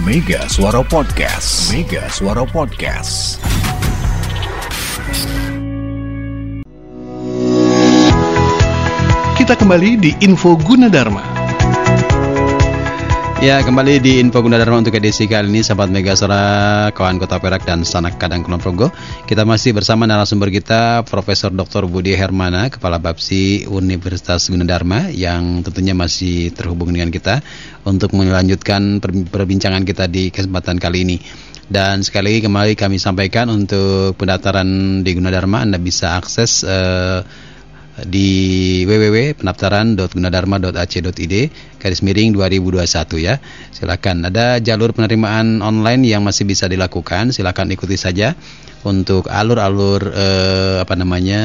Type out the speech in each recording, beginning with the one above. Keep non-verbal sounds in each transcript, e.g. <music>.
Mega Suara Podcast. Mega Suara Podcast. Kita kembali di Info Gunadarma. Ya, kembali di Info Gunadarma untuk edisi kali ini, sahabat Mega Suara, kawan Kota Perak dan Sanak Kadang Kulon Progo. Kita masih bersama narasumber kita, Profesor Dr. Budi Hermana, Kepala Bapsi Universitas Gunadarma, yang tentunya masih terhubung dengan kita untuk melanjutkan perbincangan kita di kesempatan kali ini. Dan sekali lagi kembali kami sampaikan untuk pendaftaran di Gunadarma, Anda bisa akses uh, di www.pendaftaran.gunadarma.ac.id garis miring 2021 ya. Silakan. Ada jalur penerimaan online yang masih bisa dilakukan. Silakan ikuti saja untuk alur-alur eh, apa namanya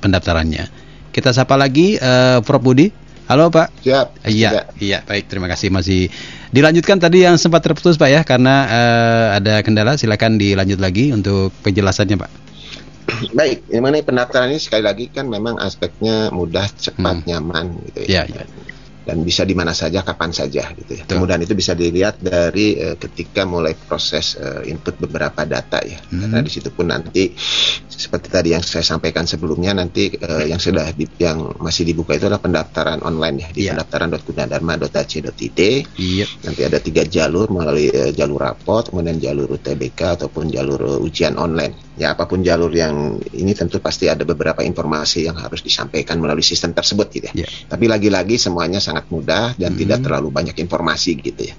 pendaftarannya. Kita sapa lagi eh, Prof Budi. Halo Pak. Siap. Iya, iya, baik. Terima kasih masih dilanjutkan tadi yang sempat terputus Pak ya karena eh, ada kendala. Silakan dilanjut lagi untuk penjelasannya Pak. Baik, mana pendaftaran ini sekali lagi kan memang aspeknya mudah, cepat, hmm. nyaman gitu ya. Ya, ya. Dan bisa di mana saja, kapan saja gitu ya. Kemudian itu bisa dilihat dari uh, ketika mulai proses uh, input beberapa data ya. Hmm. Karena di situ pun nanti seperti tadi yang saya sampaikan sebelumnya nanti uh, yang sudah di, yang masih dibuka itu adalah pendaftaran online ya di yeah. pendaftaran.gunadarma.ac.id. Yep. Nanti ada tiga jalur melalui uh, jalur rapot, kemudian jalur UTBK ataupun jalur uh, ujian online ya apa pun jalur yang ini tentu pasti ada beberapa informasi yang harus disampaikan melalui sistem tersebut gitu ya. Yeah. Tapi lagi-lagi semuanya sangat mudah dan mm -hmm. tidak terlalu banyak informasi gitu ya.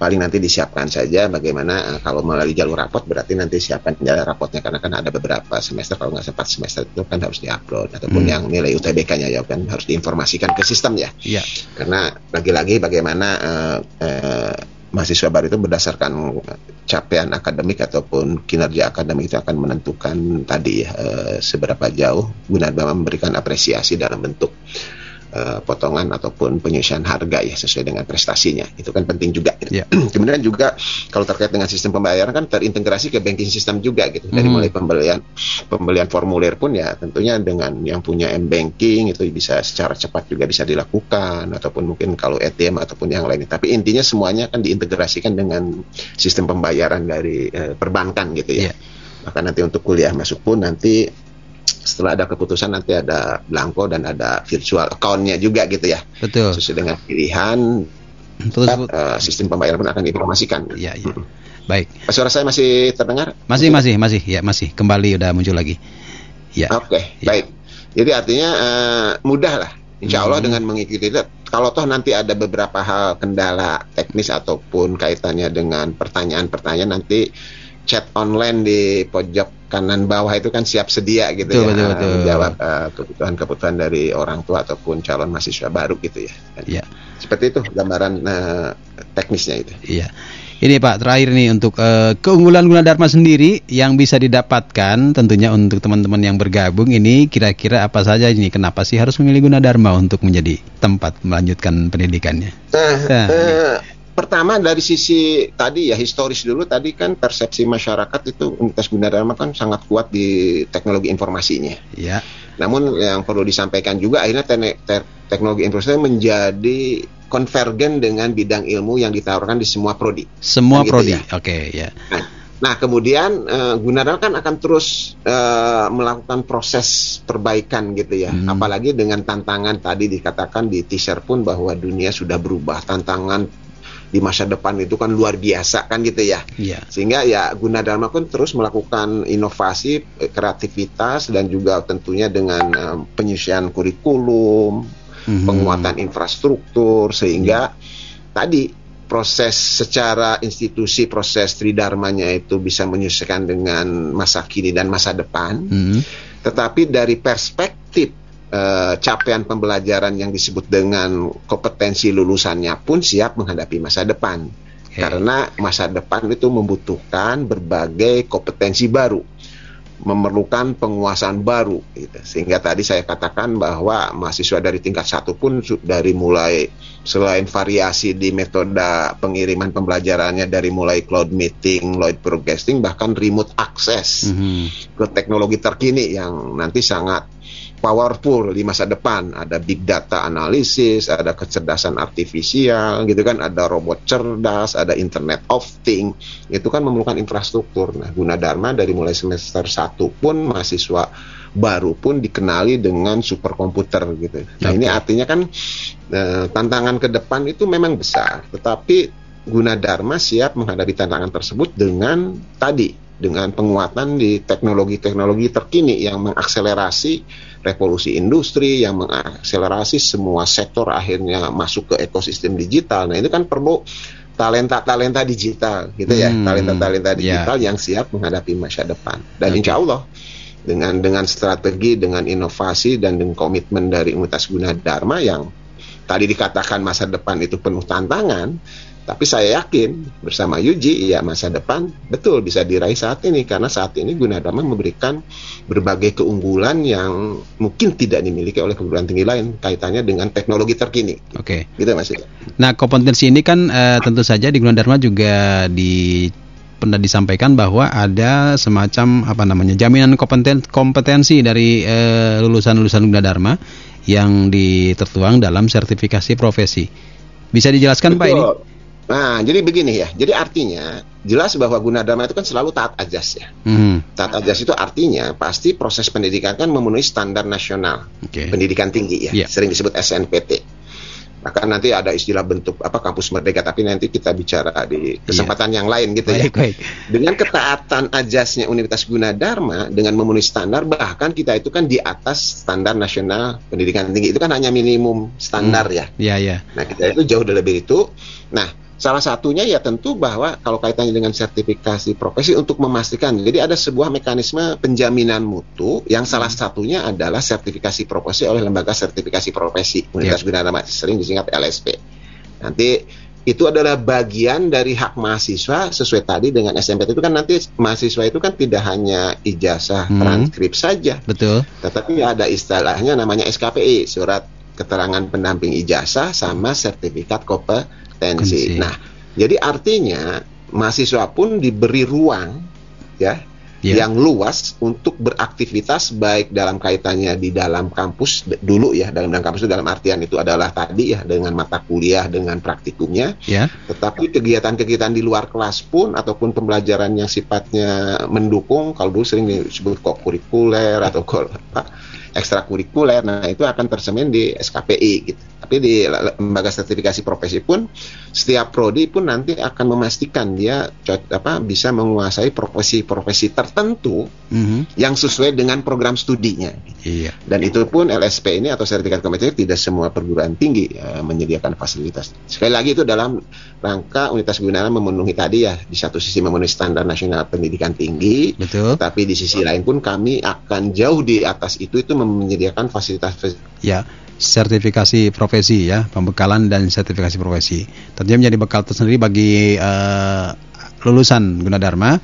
Paling nanti disiapkan saja bagaimana uh, kalau melalui jalur rapot berarti nanti siapkan jalur rapotnya karena kan ada beberapa semester kalau nggak sempat semester itu kan harus diupload ataupun mm. yang nilai UTBK-nya ya kan harus diinformasikan ke sistem ya. Yeah. Karena lagi-lagi bagaimana uh, uh, mahasiswa baru itu berdasarkan capaian akademik ataupun kinerja akademik itu akan menentukan tadi ya seberapa jauh guna memberikan apresiasi dalam bentuk uh, potongan ataupun penyusian harga ya sesuai dengan prestasinya itu kan penting juga gitu. yeah. <clears throat> kemudian juga kalau terkait dengan sistem pembayaran kan terintegrasi ke banking system juga gitu dari hmm. mulai pembelian pembelian formulir pun ya tentunya dengan yang punya m banking itu bisa secara cepat juga bisa dilakukan ataupun mungkin kalau ATM ataupun yang lainnya tapi intinya semuanya kan diintegrasikan dengan sistem pembayaran dari uh, perbankan gitu ya yeah. maka nanti untuk kuliah masuk pun nanti setelah ada keputusan nanti ada blanko dan ada virtual accountnya juga gitu ya. Betul. Sesuai dengan pilihan. Terus uh, sistem pembayaran pun akan diinformasikan. Iya, iya. Hmm. Baik. Suara saya masih terdengar? Masih, masih, masih. Ya, masih. Kembali udah muncul lagi. Ya. Oke, okay, ya. baik. Jadi artinya uh, mudah lah. Insya Allah hmm. dengan mengikuti itu, kalau toh nanti ada beberapa hal kendala teknis ataupun kaitannya dengan pertanyaan-pertanyaan nanti chat online di pojok kanan bawah itu kan siap sedia gitu betul, ya betul, betul. menjawab uh, kebutuhan-kebutuhan dari orang tua ataupun calon mahasiswa baru gitu ya. Iya. Seperti itu gambaran uh, teknisnya itu. Iya. Ini Pak terakhir nih untuk uh, keunggulan Gunadarma sendiri yang bisa didapatkan tentunya untuk teman-teman yang bergabung ini kira-kira apa saja ini kenapa sih harus memilih Gunadarma untuk menjadi tempat melanjutkan pendidikannya? Nah, nah uh, pertama dari sisi tadi ya historis dulu tadi kan persepsi masyarakat itu Universitas Gunadarma kan sangat kuat di teknologi informasinya. Ya. Namun yang perlu disampaikan juga akhirnya te te teknologi informasi menjadi konvergen dengan bidang ilmu yang ditawarkan di semua prodi. Semua kan prodi. Gitu ya. Oke, okay, ya. Nah, nah, kemudian uh, Gunadarma kan akan terus uh, melakukan proses perbaikan gitu ya. Hmm. Apalagi dengan tantangan tadi dikatakan di teaser pun bahwa dunia sudah berubah, tantangan di masa depan itu kan luar biasa kan gitu ya. Yeah. Sehingga ya Gunadarma pun terus melakukan inovasi, eh, kreativitas dan juga tentunya dengan uh, penyusunan kurikulum, mm-hmm. penguatan infrastruktur sehingga yeah. tadi proses secara institusi proses tridharmanya itu bisa menyesuaikan dengan masa kini dan masa depan. Mm-hmm. Tetapi dari perspektif uh, capaian pembelajaran yang disebut dengan kompetensi lulusannya pun siap menghadapi masa depan. Okay. Karena masa depan itu membutuhkan berbagai kompetensi baru, memerlukan penguasaan baru. Gitu. Sehingga tadi saya katakan bahwa mahasiswa dari tingkat satu pun dari mulai selain variasi di metode pengiriman pembelajarannya dari mulai cloud meeting, cloud broadcasting, bahkan remote access mm -hmm. ke teknologi terkini yang nanti sangat powerful di masa depan. Ada big data analisis, ada kecerdasan artifisial, gitu kan, ada robot cerdas, ada Internet of Things. Itu kan memerlukan infrastruktur. Nah, Gunadarma dari mulai semester 1 pun mahasiswa baru pun dikenali dengan superkomputer gitu. Nah, ini artinya kan eh, tantangan ke depan itu memang besar, tetapi Gunadarma siap menghadapi tantangan tersebut dengan tadi dengan penguatan di teknologi-teknologi terkini yang mengakselerasi revolusi industri, yang mengakselerasi semua sektor akhirnya masuk ke ekosistem digital. Nah, itu kan perlu talenta-talenta digital gitu ya, Hmm, talenta-talenta ya. digital yang siap menghadapi masa depan. Dan insya Allah dengan dengan strategi, dengan inovasi dan dengan komitmen dari Universitas Gunadarma yang tadi dikatakan masa depan itu penuh tantangan, tapi saya yakin bersama Yuji ya masa depan betul bisa diraih saat ini karena saat ini Gunadarma memberikan berbagai keunggulan yang mungkin tidak dimiliki oleh perguruan tinggi lain kaitannya dengan teknologi terkini. Oke. Gitu Mas. Nah, kompetensi ini kan eh, tentu saja di Gunadarma juga di pernah disampaikan bahwa ada semacam apa namanya jaminan kompeten, kompetensi dari eh, lulusan-lulusan Gunadarma yang ditertuang dalam sertifikasi profesi. Bisa dijelaskan Pak ini? Nah, jadi begini ya. Jadi artinya jelas bahwa Gunadarma itu kan selalu taat ajas ya. Hmm, Taat ajas itu artinya pasti proses pendidikan kan memenuhi standar nasional Oke. pendidikan tinggi ya, Iya. sering disebut SNPT. Bahkan nanti ada istilah bentuk apa kampus merdeka, tapi nanti kita bicara di kesempatan yang lain gitu ya. Baik, baik. Dengan ketaatan ajasnya Universitas Gunadarma dengan memenuhi standar, bahkan kita itu kan di atas standar nasional pendidikan tinggi itu kan hanya minimum standar ya. Ya, ya. Nah, kita itu jauh lebih itu. Nah, salah satunya ya tentu bahwa kalau kaitannya dengan sertifikasi profesi untuk memastikan. Jadi ada sebuah mekanisme penjaminan mutu yang salah satunya adalah sertifikasi profesi oleh lembaga sertifikasi profesi Universitas Gunadarma sering disingkat LSP. Nanti itu adalah bagian dari hak mahasiswa sesuai tadi dengan SMPT itu kan nanti mahasiswa itu kan tidak hanya ijazah Hmm. transkrip saja, Betul. tetapi ada istilahnya namanya SKPI, surat keterangan pendamping ijazah sama sertifikat kompetensi. Nah, jadi artinya mahasiswa pun diberi ruang ya Ya. yang luas untuk beraktivitas baik dalam kaitannya di dalam kampus dulu ya dalam dalam kampus itu dalam artian itu adalah tadi ya dengan mata kuliah dengan praktikumnya Ya. tetapi kegiatan-kegiatan di luar kelas pun ataupun pembelajaran yang sifatnya mendukung kalau dulu sering disebut kok kurikuler atau apa, ekstrakurikuler nah itu akan tersemin di SKPI gitu tapi di lembaga sertifikasi profesi pun setiap prodi pun nanti akan memastikan dia apa bisa menguasai profesi-profesi tertentu Mhm. yang sesuai dengan program studinya Iya. dan itu pun LSP ini atau sertifikat kompetensi tidak semua perguruan tinggi eh, menyediakan fasilitas. Sekali lagi itu dalam rangka Universitas Gunadarma memenuhi tadi ya di satu sisi memenuhi standar nasional pendidikan tinggi, Betul. tapi di sisi lain pun kami akan jauh di atas itu itu menyediakan fasilitas Ya, sertifikasi profesi ya, pembekalan dan sertifikasi profesi. Tentunya menjadi bekal tersendiri bagi eh, lulusan Gunadarma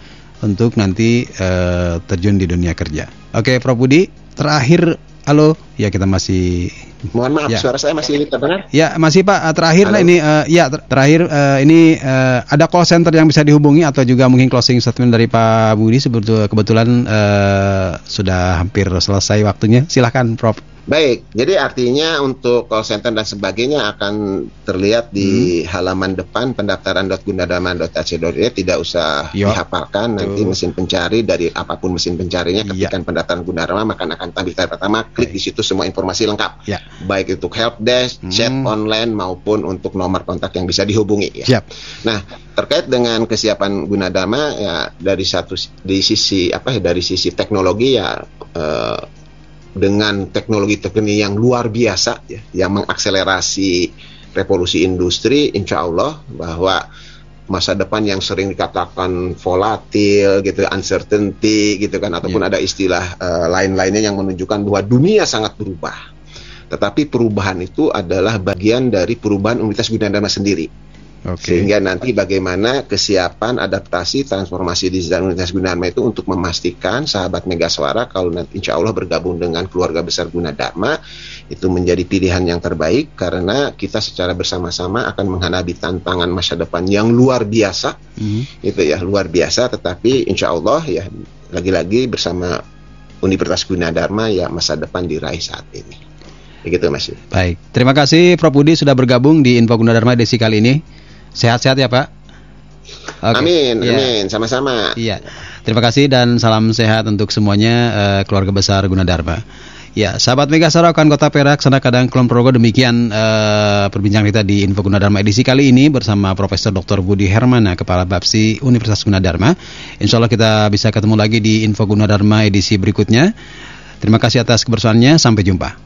untuk nanti eh, terjun di dunia kerja. Oke, Prof Budi, terakhir halo, ya kita masih Mohon maaf Ya. suara saya masih terdengar? Ya, masih Pak. Eh, Terakhir Halo. ini eh, ya ter- terakhir eh, ini eh, ada call center yang bisa dihubungi atau juga mungkin closing statement dari Pak Budi sebetul- kebetulan eh, sudah hampir selesai waktunya. Silahkan Prof. Baik, jadi artinya untuk call center dan sebagainya akan terlihat di halaman depan pendaftaran.gunadarma.ac.id tidak usah Yo. dihafalkan nanti Tuh. mesin pencari dari apa pun mesin pencarinya Iya. ketikkan pendaftaran Gunadarma maka akan tampil pertama klik di situ semua informasi lengkap Ya. baik untuk help desk, chat Hmm. online maupun untuk nomor kontak yang bisa dihubungi ya. Siap. Nah, terkait dengan kesiapan Gunadarma ya dari satu di sisi apa ya dari sisi teknologi ya eh, dengan teknologi terkini yang luar biasa ya yang mengakselerasi revolusi industri insya Allah bahwa masa depan yang sering dikatakan volatil gitu uncertainty gitu kan ataupun ada istilah eh, lain-lainnya yang menunjukkan bahwa dunia sangat berubah. Tetapi perubahan itu adalah bagian dari perubahan Universitas Gunadarma sendiri Oke. sehingga nanti bagaimana kesiapan adaptasi transformasi digital Universitas Gunadarma itu untuk memastikan sahabat Megaswara kalau nanti insya Allah bergabung dengan keluarga besar Gunadarma itu menjadi pilihan yang terbaik karena kita secara bersama-sama akan menghadapi tantangan masa depan yang luar biasa Mhm. itu ya luar biasa tetapi insya Allah ya lagi-lagi bersama Universitas Gunadarma ya masa depan diraih saat ini. Begitu Mas. Baik, terima kasih Prof Budi sudah bergabung di Info Gunadarma edisi kali ini. Sehat-sehat ya Pak. Okay. Amin, ya. amin, sama-sama. Iya, terima kasih dan salam sehat untuk semuanya uh, keluarga besar Gunadarma. Ya, sahabat Mega Sarakan Kota Perak, sana kadang Kulon Progo demikian uh, perbincangan kita di Info Gunadarma edisi kali ini bersama Profesor Dr. Budi Hermana, Kepala Bapsi Universitas Gunadarma. Insya Allah kita bisa ketemu lagi di Info Gunadarma edisi berikutnya. Terima kasih atas kebersamaannya, sampai jumpa.